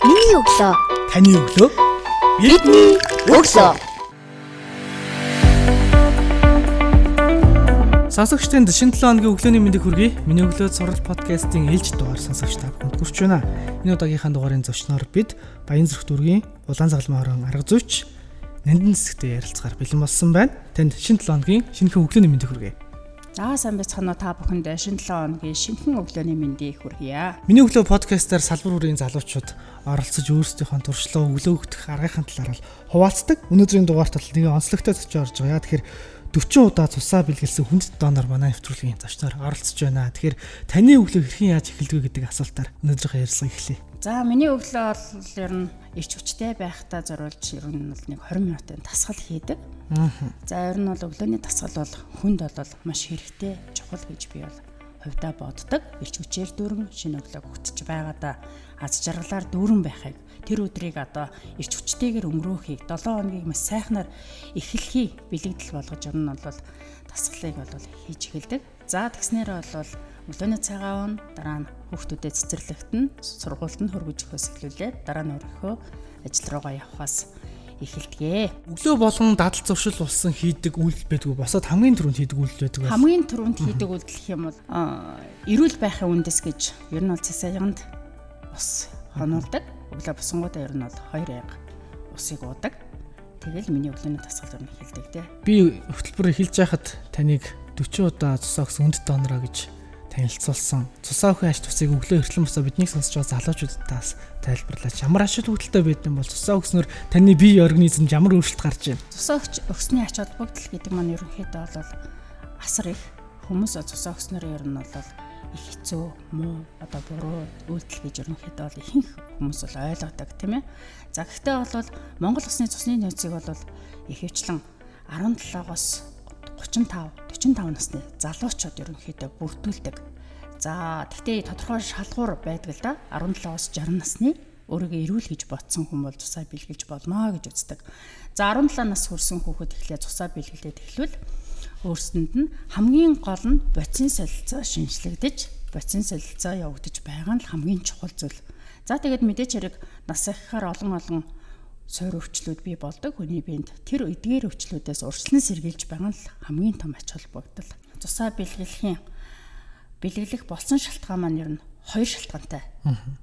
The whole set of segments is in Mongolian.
Миний өглөө. Таны өглөө. Бидний өглөө. Сонсогчдын шинэ 7 өдрийн өглөөний мэндийг хүргэе. Миний өглөө сурал подкастын ээлж дугаар сонсогч та бүхэнд хүрч байна. Энэ удаагийнхаа дугаарын зочноор бид Баян зүрх дүргийн Улаан загалмаа хорон арга зүйч Нандин хэсэгтээ ярилцахаар бэлэн болсон байна. Танд шинэ 7 өдрийн шинэхэн өглөөний мэндийг хүргэе. За сайн байцгаана уу та бүхэнд шинэ 7 өдрийн шинэхэн өглөөний мэндийг хүргье. Миний өглөө подкастаар салбар бүрийн залуучууд оролцож өөрсдийнхөө туршлага өглөө өгдөх аргын талаар хуваалцдаг. Өнөөдрийн дугаарт бол нэг онцлогтой зочин орж байгаа. Тэгэхээр 40 удаа цусаа бэлгэлсэн хүнд донор манай нэвтрүүлгийн зочноор оролцож байна. Тэгэхээр таны өглөө хэрхэн яаж эхэлдэг гэдэг асуултаар өнөөдрийнхөө ярилцлага эхлэе. За миний өглөө бол ер нь ирч хүчтэй байхдаа зориулж ер нь бол нэг 20 минутын тасгал хийдэг. За ер нь бол өглөөний тасгал бол хүнд бол маш хэрэгтэй чухал гэж би бол хувьдаа боддог. Ирч хүчээр дүүрэн шинэ өглөө өгтөж байгаадаа аз жаргалаар дүүрэн байхыг тэр өдрийг одоо ирч хүчтэйгээр өнгөрөөхийг 7 хоногийг маш сайхнаар эхлэхийг бэлэгдэл болгож ер нь бол тасгалыг бол хийж эхэлдэг. За тэгснээр бол өглөөний цагаан дараа нь хүүхдүүдэд цэцэрлэгтэн сургуульд нь хөргөж өгөхөөс эхлүүлээд дараа нь өөрийнхөө ажил руугаа явхаас эхэлдэг. Өглөө болгон дадал зуршил болсон хийдэг үйлдэл байдгүй босоод хамгийн түрүүнд хийдэг үйлдэл байдаг. Хамгийн түрүүнд хийдэг үйлдэл гэх юм бол эрүүл байхын үндэс гэж ер нь бол цэсаянд ус хонуулдаг. Өглөө босонгуудаа ер нь бол 2 яг усыг уудаг. Тэгэл миний өглөөний тасгал ер нь эхэлдэг те. Би хөтөлбөр эхэлж байхад таныг 40 удаа цусаа өгсөн үнд донороо гэж танилцуулсан. Цусаа өхөн ач тусыг өглөө эртлэн босоо биднийг сонсож байгаа залуучуудаас тайлбарлаач. Ямар ач холбогдолтой байдсан бол цусаа өгснөөр таны бие организмд ямар өөрчлөлт гарч байна? Цусаа өгсөний ач холбогдол гэдэг маань ерөнхийдөө бол асар их хүмүүс цусаа өгснөөр ер нь бол их хэцүү муу одоо буруу үйлдэл гэж ерөнхийдөө бол ихэнх хүмүүс бол ойлгодог тийм ээ. За гэхдээ бол Монгол Усны цусны нөөцийг бол ихэвчлэн 17-оос 35 45 насны залуучууд ерөнхийдөө бүрдүүлдэг. За тэгтээ тодорхой шалгуур байдаг л да 17-оос 60 насны өөрийгөө эрүүл гэж ботсон хүн бол цусаа бэлгэлж болно гэж үздэг. За 17 нас хүрсэн хүүхэд эхлээ цусаа бэлгэлээд эхлүүл өөрсөнд нь хамгийн гол нь боцин солилцоо шинжлэгдэж боцин солилцоо явагдаж байгаа нь хамгийн чухал зүйл. За тэгээд мэдээч хэрэг нас ихаар олон олон суур өвчлүүд бий болдог хүний биед тэр эдгээр өвчлүүдээс урьдчилан сэргийлж байгаа нь хамгийн том ач холбогдол. Цусаа бэлгэлэхийн бэлгэлэх болсон шалтгаан маань ер нь хоёр шалтгаантай.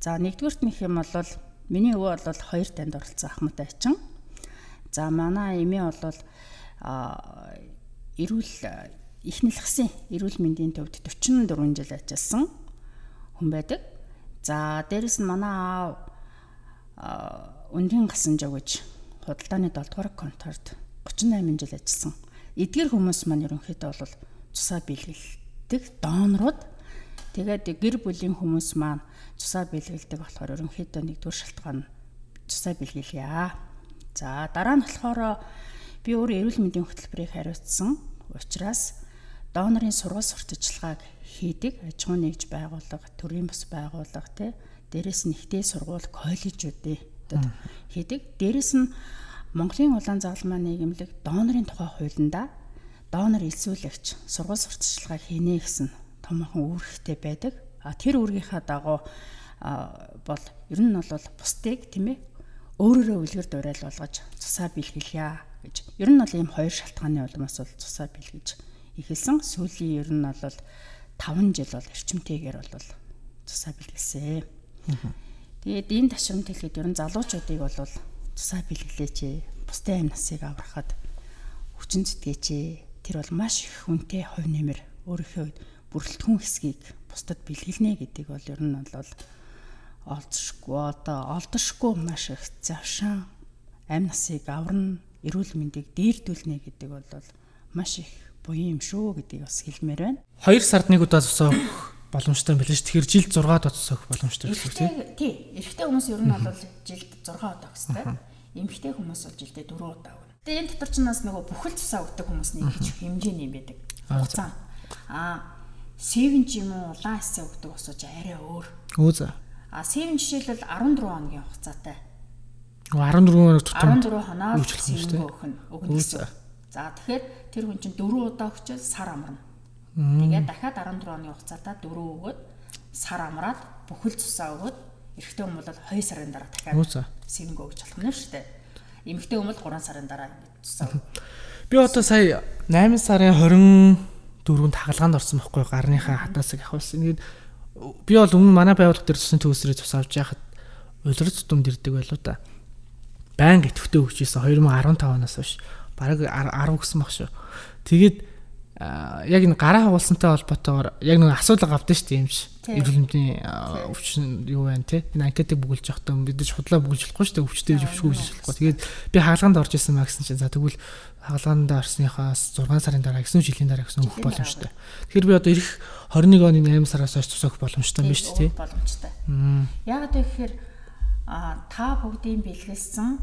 За нэгдүгürt нөх юм бол миний өвөө бол хоёр танд оролцсон ахмад айчин. За манай эмээ бол а эрүүл ихнэлгсэн эрүүл мэндийн төвд 44 жил ажилласан хүн байдаг. За дээрэс нь манай аав Өндрийн гасан жоо гэж худалдааны 7 дугаар конторт 38 жил ажилласан. Эдгээр хүмүүс маань ерөнхийдөө бол цусаа бэлгэлдэг донорууд. Тэгээд гэр бүлийн хүмүүс маань цусаа бэлгэлдэг болохоор ерөнхийдөө нэгдүгээр шалтгаан цусаа бэлгэлье. За дараа нь болохоор би өөр эрүүл мэндийн хөтөлбөрийг хариуцсан учраас донорын сургууль сурталчилгааг хийдэг аж ахуй нэгж байгууллага, төрийн бас байгууллага тий дээрэс нь ихтэй сургууль, коллежуудын хотод хийдэг. Дээрэс нь Монголын улаан загалмаа нийгэмлэг донорын тухай хуулиндаа донор элсүүлэгч сургууль сурталчилгаа хийнэ гэсэн томоохон үүрэгтэй байдаг. А тэр үүргийнхаа дагуу бол ер нь бол бусдыг тийм ээ өөрөөрөө үлгэр дуурайл болгож цусаа бэлгэлье гэж. Ер нь бол ийм хоёр шалтгааны улмаас бол цусаа бэлгэж эхэлсэн. Сүүлийн ер нь бол 5 жил бол эрчимтэйгээр бол цусаа бэлгэлсэн. Тэгээд энэ ташрамт хэлэхэд ер нь залуучуудыг бол тусаа бэлгэлээч ээ. Бусдын амь насыг аврахад хүчин зүтгээч. Тэр бол маш их хүнтэй хувь нэмэр өөрийнхөө бүрэлдэхүүн хэсгийг бусдад бэлгэлнэ гэдэг бол ер нь бол олдшгүй одоо олдшгүй маш их завшаан амь насыг аварна эрүүл мэндийг дээрдүүлнэ гэдэг бол маш их буян юм шүү гэдгийг бас хэлмээр байна. 2 сард нэг удаа цусаа боломжтой юм билээ ш. Тэгэхээр жилд 6 удаа цус өгөх боломжтой гэсэн үг тийм. Тий. Эрэгтэй хүмүүс ер нь бол жилд 6 удаа өгсөй. Эмэгтэй хүмүүс бол жилдээ 4 удаа өгнө. Тэгээ энэ дотор ч нас нөгөө бүхэл цусаа өгдөг хүмүүсний их хэмжээний юм байдаг. Хугацаа. Аа севен ч юм уу улаан эсээ өгдөг ус ч арай өөр. Өө за. А севен жишээлбэл 14 хоногийн хугацаатай. 14 хоног тутам 14 хоног нь өгнө гэсэн. За тэгэхээр тэр хүн чинь 4 удаа өгчөөл сар амарна. Тэгээд дахиад 14 оны хугацаатаа 4 өгөөд сар амраад бүхэл цусаа өгөөд эрэгтэй хүн бол 2 сарын дараа дахиад сэвэнгөө өгч болох нь шүү дээ. Эмэгтэй хүн бол 3 сарын дараа тусаа. Би одоо сая 8 сарын 24-нд хагалгаанд орсон байхгүй гарныхаа хатаасыг авахсан. Ингээд би бол өмнө манай байгууллага дээр тусын төгсрээ тус авч яхад улирц дүмд ирдэг байлуу да. Баян итгэвтэй өгч ийсэн 2015 оноос хойш бараг 10 гэсэн баг шүү. Тэгээд яг энэ гараа хагуулсантай холбоотойгоор яг нэг асуудал гавдсан шүү дээ юм шиг. Тийм. Эрүүл мэндийн а, өвчин юу байна те. Энэ анкетыг бүгүүлж явахдаа бид ч худлаа бүгүүлж болохгүй шүү дээ. Өвчтэй өвчгүй болохгүй. Тэгээд би хаалганд орж исэн маа гэсэн чинь за тэгвэл хаалганд орсныхаас 6 сарын дараа гэсэн жилийн дараа гэсэн өгөх боломжтой. Тэгэхээр би одоо ирэх 21 оны 8 сараас хойш тусах боломжтой юм биш үү те. Боломжтой. Яг гэхээр а та бүгдийн бэлгэлсэн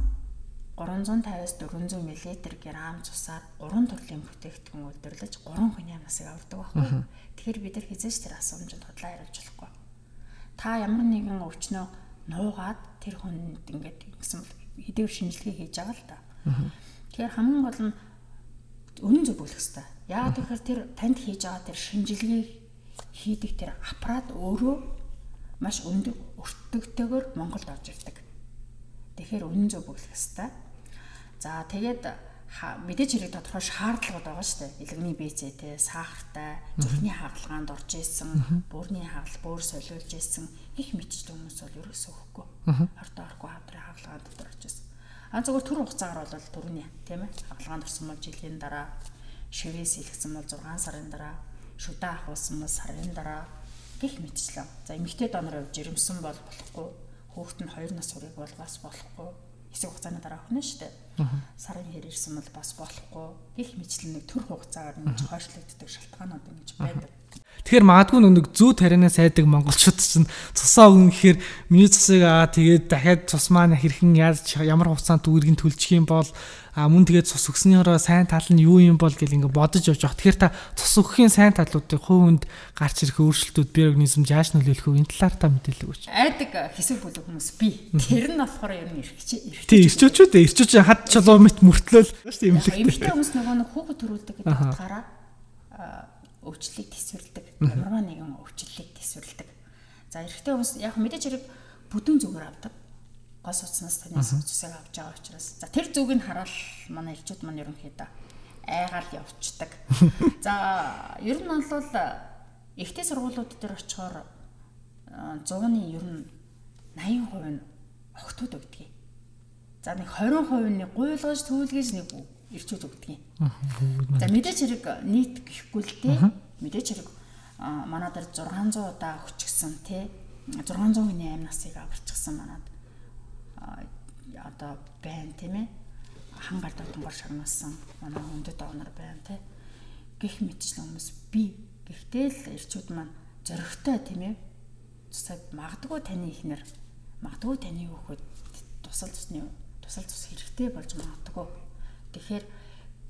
350-аас 400 мл грамм цусаар 3 төрлийн бүтээгдэхүүн үйлдвэрлэж 3 хүний амнасыг авардаг байхгүй. Тэгэхээр бид нар хизээч тэр асуумжинд худлаа хариулж болохгүй. Та ямар нэгэн өвчнөө нуугаад тэр хүнд ингээд ингэсэн бол хэдийгээр шинжилгээ хийж байгаа л да. Тэгэхээр хамгийн гол нь үнэн зөв бүлэх хэрэгтэй. Яг тэгэхээр тэр танд хийж байгаа тэр шинжилгээг хийдэг тэр аппарат өөрөө маш өндөр өртөгтэйгээр Монголд орж ирдэг. Тэгэхээр үнэн зөв бүлэх хэрэгтэй. За тэгээд мэдээж хэрэг тодорхой шаардлагууд байгаа шүү дээ. Илгэний БЦ-тэй, сахартай, зүрхний хагалгаанд орж исэн, бүрний хагал, бөөр солиулж исэн их мэдчихдээ хүмүүс бол ерөөсөө өгөхгүй. Ордоо орохгүй хавдрын хагалгаан дотор орж исэн. А зөвхөн түр хугацаагаар бол түрүүний тийм ээ хагалгаанд орсон бол жилийн дараа, шивээс илгэсэн бол 6 сарын дараа, шүдэ ахуулсан бол сарын дараа гих мэдчлээ. За эмэгтэй донор явж жирэмсэн бол болохгүй. Хүүхэд нь 2 нас хүрэх бол бас болохгүй. Хэсэг хугацааны дараа өхнө дээ. Сарын хэр ирсэн бол бас болохгүй. Гих мэтлэн нэг төр хугацаагаар ингэж хойшлогддог шалтгаанууд ингэж байдаг. Тэгэхээр магадгүй нэг зүү тарианаа сайдаг монголчууд чинь цусаа өгнө гэхээр миний цусыг аа тэгээд дахиад цус маань хэрхэн яаж ямар хугацаанд үүргэн төлчих юм бол а мөн тэгээд цус өгснөөрөө сайн тал нь юу юм бол гэл ингээ бодож явж байгаа. Тэгэхээр та цус өгөхийн сайн талуудыг хувь хүнд гарч ирэх өөрчлөлтүүд би организм яаж нөлөөлөх вэ? Энэ талаар та мэдээлэл өгөөч. Айдаг хэсэг бүлэг хүмүүс би. Тэр нь болохоор ер нь эрхч Тий, ирчүүчүүд ирчүүч хад чулуу мэт мөртлөөл шүү дээ эмэгтэй имлэгтэй. хүмүүс нөгөө нэг хүүхэд төрүүлдэг гэдэг утгаараа өвчлөлийг төсвөрлөдөг. Ямарваа нэгэн өвчлөлийг төсвөрлөдөг. За эрэгтэй хүмүүс яг мэдээж хэрэг бүдүүн зүгээр авдаг. Гос утаснаас танаас цусыг авч байгаа учраас. За тэр зүгийг хараад манай элчүүд маань ерөнхийдөө айгаал явцдаг. За ер нь бол ихтэй сургуулиуд дээр очихоор а, 100-ны ер нь 80% нь охтууд өгдөг. За нэг 20% нь гуйлгаж түүлгэж нэг ирчүүд өгдөг. За мэдээч хэрэг нийт гэхгүй л дээ. Мэдээч хэрэг а, манай дээр 600 удаа хүчгсэн тий 600 хүний амь насыг аварчихсан манад. А, одоо байна тийм ээ. Хангаар дотонгор шагнасан манай хүндэт онор байна тий гих мэтчлэн хүмүүс би гэхдээ л ирчүүд маань зөрөгтэй тийм ээ. Цусаа магадгүй таны ихнэр магадгүй таны хүүхэд тусал цусны тусал цус хэрэгтэй болж магадгүй тэгэхээр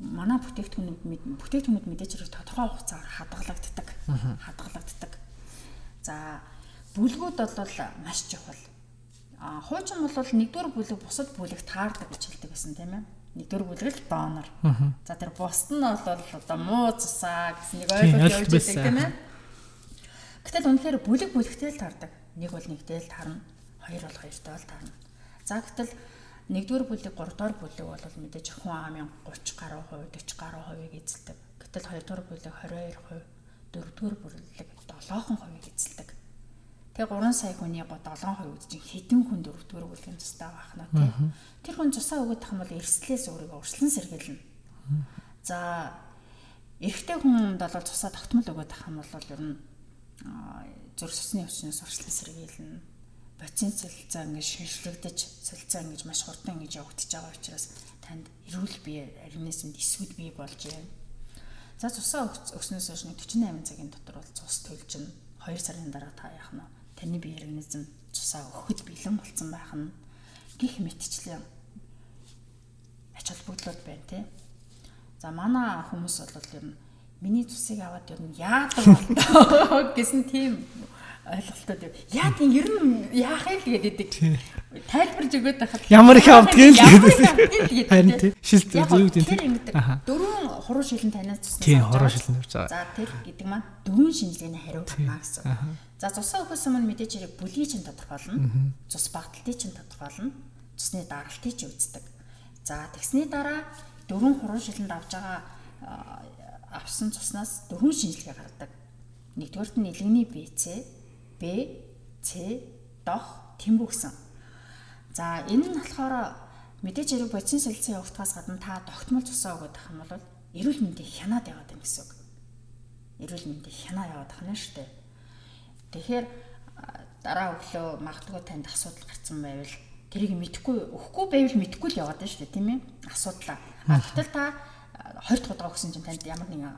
манай бүтээгдэхүүнүүд бүтээгдэхүүнүүд мэдээж хэрэг тодорхой хугацаагаар хадгалагддаг. Хадгалагддаг. За бүлгүүд бол маш чухал. А хуучин бол нэгдүгээр бүлэг бусад бүлэг таардаг гэж хэлдэг байсан тийм ээ. Нэгдүгээр бүлэг л донор. За тэр бусд нь бол одоо муу цусаа гэсэн нэг ойлголт явж байдаг тийм ээ. Гэтэл үнэхээр бүлэг бүлэгтэй л таардаг. Нэг бол нэгтэй л таарна, хоёр бол хоёртой л таарна. За гэтэл нэгдүгээр бүлэг, гуравдугаар бүлэг бол мэдээж хүн амын 30 гаруй хувь, 40 гаруй хувийг эзэлдэг. Гэтэл хоёрдугаар бүлэг 22%, дөрөвдүгээр бүлэг 7% эзэлдэг. Тэгээ 3 сая хүний 7% үдчих хэдэн хүн дөрөвдүгээр бүлгийн тустай байх нь тий. Тэр хүн цусаа өгөх юм бол эрсдлээс өөрийгөө урьдчилан сэргийлнэ. За эрэгтэй хүнд бол цусаа тогтмол өгөх юм бол ер нь зүрх судасны өвчнөөс урьдчилан сэргийлнэ. Боцин солилцоо ингэж шинжлэгдэж солилцоо ингэж маш хурдан ингэж явагдаж байгаа учраас танд эрүүл бие организмд эсвүүд бий болж байна. За цусаа өгс- өгснөөс хойш нэг 48 цагийн дотор бол цус төлжин 2 сарын дараа та яах нь таны бие организм цусаа өгөхөд бэлэн болсон байх нь гих мэтчлэн ач холбогдлууд байна тий. За манай хүмүүс бол ер нь миний цусыг аваад ер нь яадаг болтоо гэсэн тийм ойлголтууд юм. Яа тийм ер нь яах юм тэгээд идэг. Тайлбарж өгöd байхад Ямар их авдгийг л гэдэг. л Харин гэдэг. тий. Шилдэг Яг юу гэдэг тэр ингэдэг. Дөрвөн хуруу шилэн танаас цусна. Тийм, хуруу шилэн явж байгаа. За тэр гэдэг маань дөрвөн шинжилгээний хариу гарна гэсэн. За цусаа өгөхөөс өмнө мэдээж хэрэг бүлгийн чинь тодорхойлно. Цус багталтыг чинь тодорхойлно. Цусны даралтыг чинь үздэг. За тэгсний дараа дөрвөн хуруу шилэнд авж байгаа авсан цуснаас дөрвөн шинжилгээ гаргадаг. Нэгдүгээрт нь нэлгэний BC, B, C, дох, тэмбүү гэсэн. За энэ нь болохоор мэдээж хэрэг бодис солилцоо явагдахаас гадна та тогтмол цусаа өгöd байх юм бол эрүүл мэндийн хянаад яваад байна гэсэн үг. Эрүүл мэндийн хянаа яваад байна шүү дээ. Тэгэхээр дараа өглөө магадгүй танд асуудал гарсан байвал тэрийг мэдхгүй өгөхгүй байвал мэдхгүй л яваад байна шүү дээ тийм ээ асуудлаа. А гэтэл та а, 20 дахь удаа өгсөн чинь танд ямар нэгэн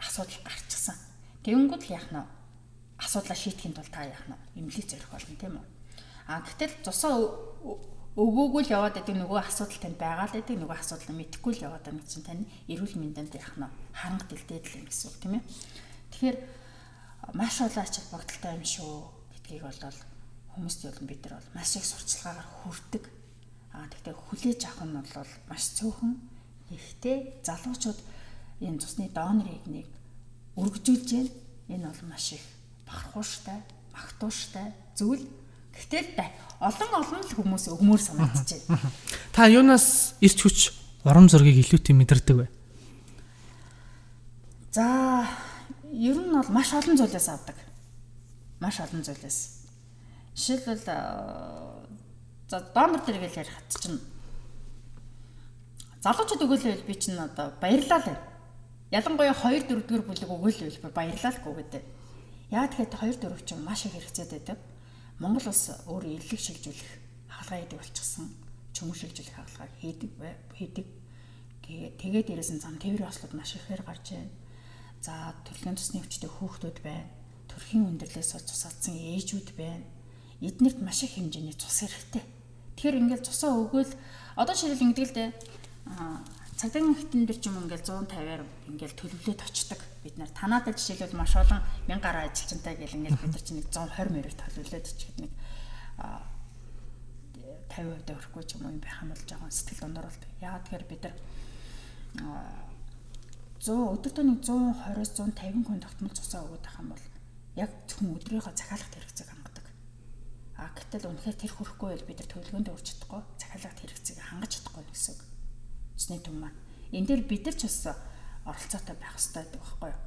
асуудал гарчихсан. Тэгэнгүүт л яах нь вэ? Асуудлаа шийдэхин тулд та яах нь вэ? Имлэг зорих болно тийм үү? А гэтэл цусаа өгөөгүй л яваад байдаг нөгөө асуудал танд байгаа л байдаг нөгөө асуудал мэдхгүй л яваад байгаа чинь тань эрүүл мэндэнд яах нь харанга дэлдээд л юм гэсэн үг тийм ээ. Тэгэхээр маш олон ач холбогдолтой юм шүү гэдгийг бол хүмүүст бол бид нар бол маш их сурчлагаагаар хүрдэг. Аа тэгтээ хүлээж авах нь бол маш цөөхөн ихтэй залуучууд энэ цусны донорыг нэг өргөжүүлж байна. Энэ бол маш их бахархууштай, магтууштай зүйл. Гэтэл та олон олон л хүмүүс өгмөр байна. Та юунаас ирч хүч урам зориг илүүтэй мэдэрдэг вэ? За ер нь бол маш олон зүйлээс авдаг. Маш олон зүйлээс. Жишээлбэл аа, за донор дээр гэл ярих хат чинь залуучууд өгөөлөл би чинь одоо байна. Ялангуяа 2 4 дэх бүлэг өгөөлөл би баярлаа л гүгээд. Яа тэгэхээр 2 4 чинь маш их хэрэгцээд байдаг. Монгол улс өөр эрлэг шилжүүлэх хаалгаа хийдэг болчихсон. Чөмөр шилжүүлэх хаалгаа хийдэг хийдэг. Гээ- Тэгээд дээрээс нь зам тээврийн ослууд маш ихээр гарч байна. За төрлийн тусны хүчтэй хүүхдүүд байна. Төрхийн өндөрлөөс цусаадсан ээжүүд байна. Эднэрт маш их хэмжээний цус хэрэгтэй. Тэгэхээр ингээл цусаа өгөөл одоо жишээл ингэдэг л дээ. Аа цагдаагийн хитэн дээр ч юм ингээл 150-аар ингээл төлөвлөд очдог. Бид нар танадад жишээлбэл маш олон 1000 гаруй ажилчинтай гэл ингээл бид нар чинь нэг 120 мөрөөр төлөвлөд очиход нэг аа 50% өрөхгүй ч юм уу юм байх юм бол жоохон сэтгэл дундор болдог. Яагаад тэгэхээр бид нар аа 100 өдөр тооны 120-оос 150 хүн тогтмол цусаа өгöd байх юм бол яг зөвхөн өдрийнхөө захиалгат хэрэгцээг хангадаг. А гэтэл үнэхээр тэр хүрэхгүй байл бид нар төлөвлөгөөнд өрч чадахгүй захиалгат хэрэгцээг хангаж чадахгүй гэсэн үг. Цусны төв маань. Энэ дээр бид нар ч бас оролцоотой байх хэрэгтэй байдаг байхгүй юу?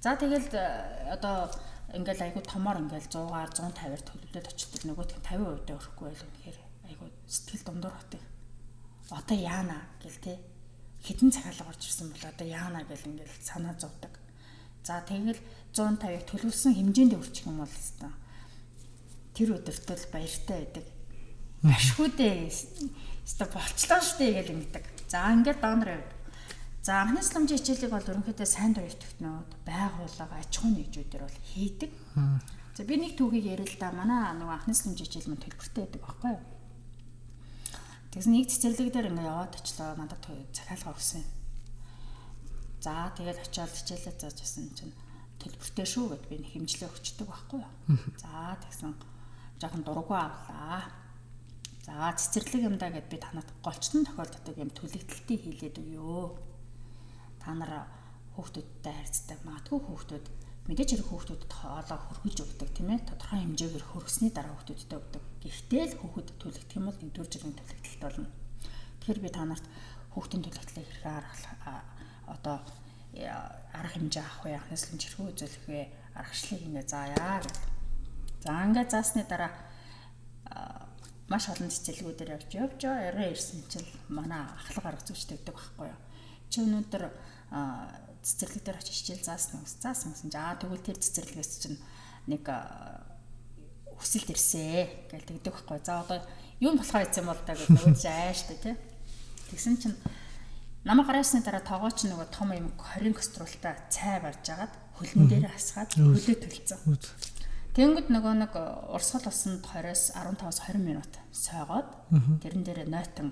За тэгэл э, одоо ингээл айгу томоор ингээл 100-аар 150-аар төлөвлөд очдог нөгөөх нь 50% дэ өрөхгүй байл үнэхээр айгу сэтгэл дундуур хотыг. Одоо яана гэл те хідэн захиалга орж ирсэн бол одоо яана гэл ингээл санаа зовдөг. За тэгэл 150-ыг төлөвлөсөн хэмжээнд өрчих юм бол хэвээр тэр өдөртөө л баяртай байдаг. Ашгүйдээ өстө болчлоо штэ гэл ингэдэг. За ингээд донор явдаг. За анхны сламжийн хичээлийг бол ерөнхийдөө сайн дурын төгтнүүд, байгууллага, аж ахуйн нэгжүүдээр бол хийдэг. За би нэг түүхийг ярил л да. Манай нөгөө анхны сламжийн хичээл мань төлбөртэй байдаг байхгүй юу? Тэгсэн нэг цэцэрлэг дээр ингээ яваад очлоо надад захиалга өгсөн. За тэгээд очиод хичээлээ зааж байсан чинь төлбөртэй шүү гэд би хэмжлээ өгчдөг байхгүй юу? За тэгсэн жоохон дургу авлаа. За цэцэрлэг юм да гэд би танад голчтон тохиолддог юм төлөгдөлтийг хийлээд өгөө. Та нар хүүхдүүдтэй харьцдаг магадгүй хүүхдүүд мэдээж хэрэг хүүхдүүдэд хоолоо хөргөж өгдөг тийм ээ тодорхой хэмжээгээр хөргөсний дараа хүүхдүүдтэй өгдөг. Гэхдээ л хүүхэд төлөгдөх юм бол нэгдүгээр жилийн төлөгдөлт болно. Тэгэхээр би та нарт хүүхдийн төлөгдлийг хэрэг арга одоо арга хэмжээ авах вэ, анхнаас л хэрхэн үзүүлэх вэ, аргачлалыг ингээ зааяа гэх. За ингээ заасны дараа маш олон цэцэлгүүдээр явж явж арай ирсэн чинь манай ахлах арга зүйч тавьдаг байхгүй юу. Чи өнөөдөр цэцэрлэг дээр очиж хичээл заасан уу? Заасан гэсэн. За тэгвэл тэр цэцэрлэгээс чинь нэг хүсэлт ирсэ гэж тэгдэг байхгүй. За одоо юу болохоор ийцэн бол та гэж нөгөө чи ааштай тий. Тэгсэн чинь намайг гараасны дараа тоогооч нөгөө том юм 20 кастрултай цай барьж агаад хөлн дээр асгаад хөлөө төлцөн. Тэнгүүд нөгөө нэг урсгал усанд 20-с 15-аас 20 минут сойгоод тэрэн дээр нойтон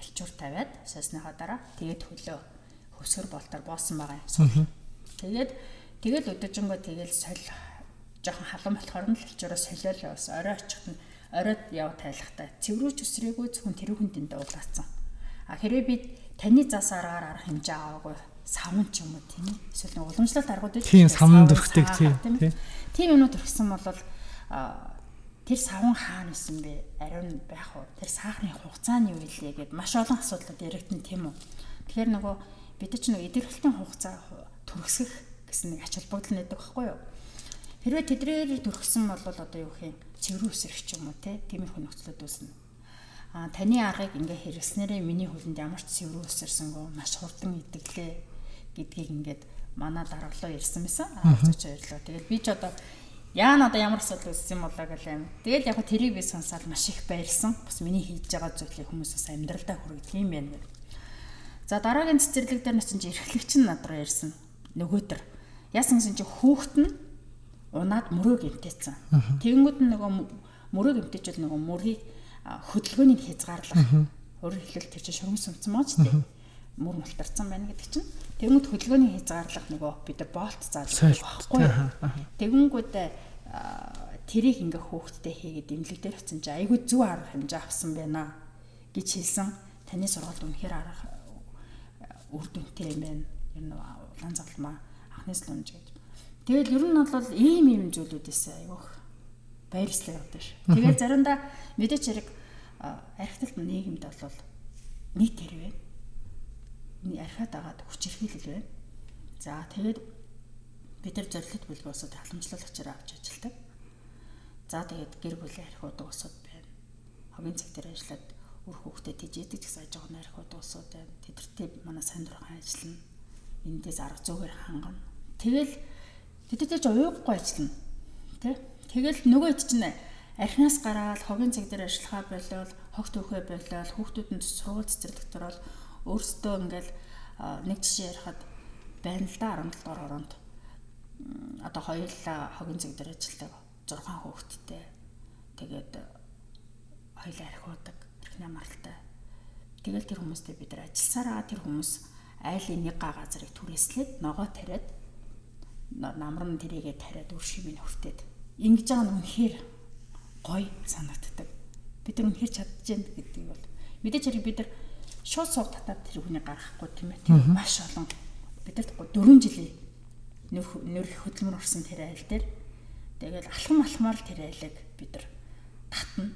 альчуур тавиад сосныхаа дараа тэгээд хөлөө хөвсгөр болтоор боосон байгаа юм. Тэгээд тэгэл өдөжөнгөө тэгэл соль жоохон халуун болохоор нь лчураа солиолоо бас орой очихт нь оройд яв тайлахтай цэврүүч өсрээгүй зөвхөн тэрүүхэн дэндээ улаацсан. А хэрэг би таны зас аргаар арах хэмжээ аваагүй савн ч юм уу тийм. Эсвэл уламжлалт аргууд үү. Тийм савн дөрхтэй тийм. Тийм юмнууд төрсөн бол тэр савн хаана исэн бэ? Ариун байх уу? Тэр саахны хугацааны юу вэ гэд маш олон асуудлууд яригдсан тийм үү. Тэгэхээр нөгөө бид ч нөгөө идэрхэлтийн хугацаа төрөсгөх гэсэн нэг ач холбогдол нэдэг байхгүй юу? Хэрвээ тэдрээр төрөсөн бол одоо юу гэх юм цэврүү өсрөх ч юм уу те тиймэрхүү нөхцлөд үүснэ. А таны аргыг ингээ хэрэгснээрээ миний хөлөнд ямар ч цэврүү өсөрсөнгөө маш хурдан идэглээ гэдгийг ингээд манай даргалуу ирсэн байсан. Авцаач баярлалаа. Тэгээд би ч одоо яана одоо ямар асуудал үүссэн юм болоо гэлээ. Тэгээд яг тэрийг би сонсоод маш их баярлсан. Бас миний хийж байгаа зүйлийг хүмүүс бас амьдралдаа хүргэх юм байна. За дараагийн цэцэрлэг дээр нь чинь эрхлэгч нь над руу ирсэн. Нөгөөдөр. Яасан гэсэн чи хүүхэд нь унаад мөрөө гэмтээсэн. Тэгэнгүүт нь нөгөө мөрөө гэмтээчвэл нөгөө мөргийг хөдөлгөөнийг хязгаарлах. Өөрөөр хэлбэл тэр чинь шөргөн сумцсан маа ч тийм мөр мултарсан байна гэдэг чинь. Тэгэнгүүт хөдөлгөөний хязгаарлах нөгөө бид болт зааж байхгүй? Тэгэнгүүт тэрийг ингээ хөөхтдээ хийгээд имлэг дээр очсон чи айгүй зүг арга хэмжээ авсан байна гэж хэлсэн. Таны сургалт үнэхээр арга үр дүнтэй юм байна. Ер нь улаан загалмаа анхнаас л унж гэж Тэгэл ер нь бол ийм ийм зүйлүүдээс айгүйх баярлалаа явдаг ш. Тэгээд заримдаа мэдээч хэрэг архитект нийгэмд бол нийт тэр байна. Архиад агаад хүч хэрхийлэл байна. За тэгээд бид нар зорилт бүлэг усад халамжлуулагчаар авч ажилладаг. За тэгээд гэр бүлийн архиуд усад байна. Хогийн цаг дээр ажиллаад үр хүүхдэд тижээдэг гэсэн аж ахуйн архиуд усууд байна. Тэдэртээ манай сайн дурхан ажиллана. Эндээс арга зүйгээр хангана. Тэгэл Тэдтэй ч уйггүй ажиллана. Тэ? Тэгэл нөгөө хэд чинь архинаас гараад хогийн цаг дээр ажиллахаа болол хогт өөхөө болол хүүхдүүдэнд сургууль цэцэрлэгт ороод өөрсдөө ингээл нэг жишээ ярихад байна л да 17 дугаар ороонд одоо хоёулаа хогийн цаг дээр ажилладаг 6 хүүхэдтэй. Тэгээд хоёулаа архиудаг, архины амралтай. Тэгэл тэр хүмүүстэй бид нар ажилласараа тэр хүмүүс айлын нэг га газрыг түрээслээд ногоо тариад намар нь тэрийгэ тариад үр шимийг хүртээд ингэж байгаа нь үнэхээр гоё санагддаг. Бид нар үнэхээр чадчихээн гэдгийг бол мэдээж хэрэг бид нар шууд сууг татаад тэр хүний гаргахгүй тийм ээ. Тэр маш олон бид нар 4 жилийн нөр нөр хөдөлмөр орсон тэр айл дээр тэгэл алхам алхмаар л тэр айлыг бид нар татна.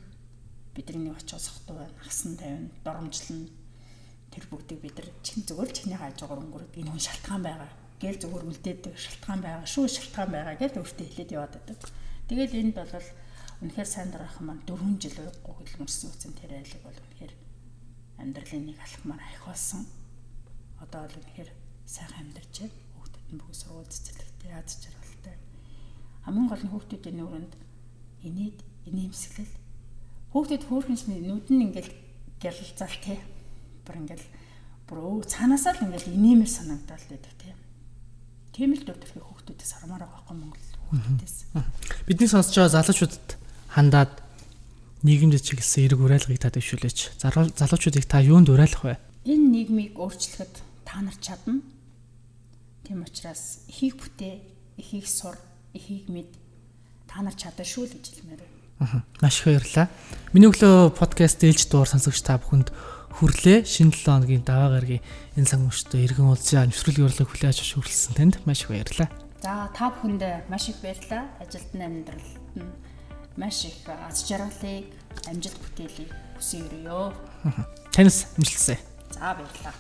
Бидний очиод сохтуу байна, хасан тавина, доромжлно. Тэр бүгдийг бид нар чин зүгээр л чиний хажуугаар өнгөрөд энэ хүн шалтгаан байгаа гэл зүгээр үлдээдэг шалтгаан байгаа шүү шалтгаан байгаа гэж өөртөө хэлээд яваад байдаг. Тэгэл энд бол үнэхээр сайн дараахан маань 4 жил хөдөлмөрсөн үсэн тэр айлыг бол амьдралын нэг алхмаар ахиулсан. Одоо бол үнэхээр сайхан амьдарч байна. Хүүхдүүд нь бүгд сургууль цэцэрлэгтэй яаж жаргалтай. Хамгийн гол нь хүүхдүүдийн нүрэнд инээд инээмсэглэл хүүхдүүд хөөрхөнсний нүд нь ингээл гялалзал тий. Бүр ингээл бүр өө цаанаасаа л ингээл инээмэр санагдал байдаг тий тийм л дүр төрхий хүүхдүүдээс хармаар байгаа байхгүй Монгол хүүхдүүдээс. Бидний сонсож байгаа залуучуудад хандаад нийгэмд чиглэсэн эрг уриалгыг та дэвшүүлээч. Залуучуудыг та юунд уриалах вэ? Энэ нийгмийг өөрчлөхөд та нар чадна. Тийм учраас эхийг бүтээ, эхийг сур, эхийг мэд та нар чадна шүү л гэж хэлмээр байна. Маш их баярлалаа. Миний өглөө подкаст ээлж дуур сонсогч та бүхэнд хүрлээ. Шинэ 7 хоногийн даваа гарагийн энэ цаг мөчтөө иргэн уулзсан нэвтрүүлгийн урилга хүлээж авч хүрэлсэн танд маш их баярлалаа. За та бүхэнд маш их баярлалаа. Ажилд нь амьдралд нь маш их аз жаргалыг, амжилт бүтээлийг хүсье өрөөё. Танис амжилтсаа. За баярлалаа.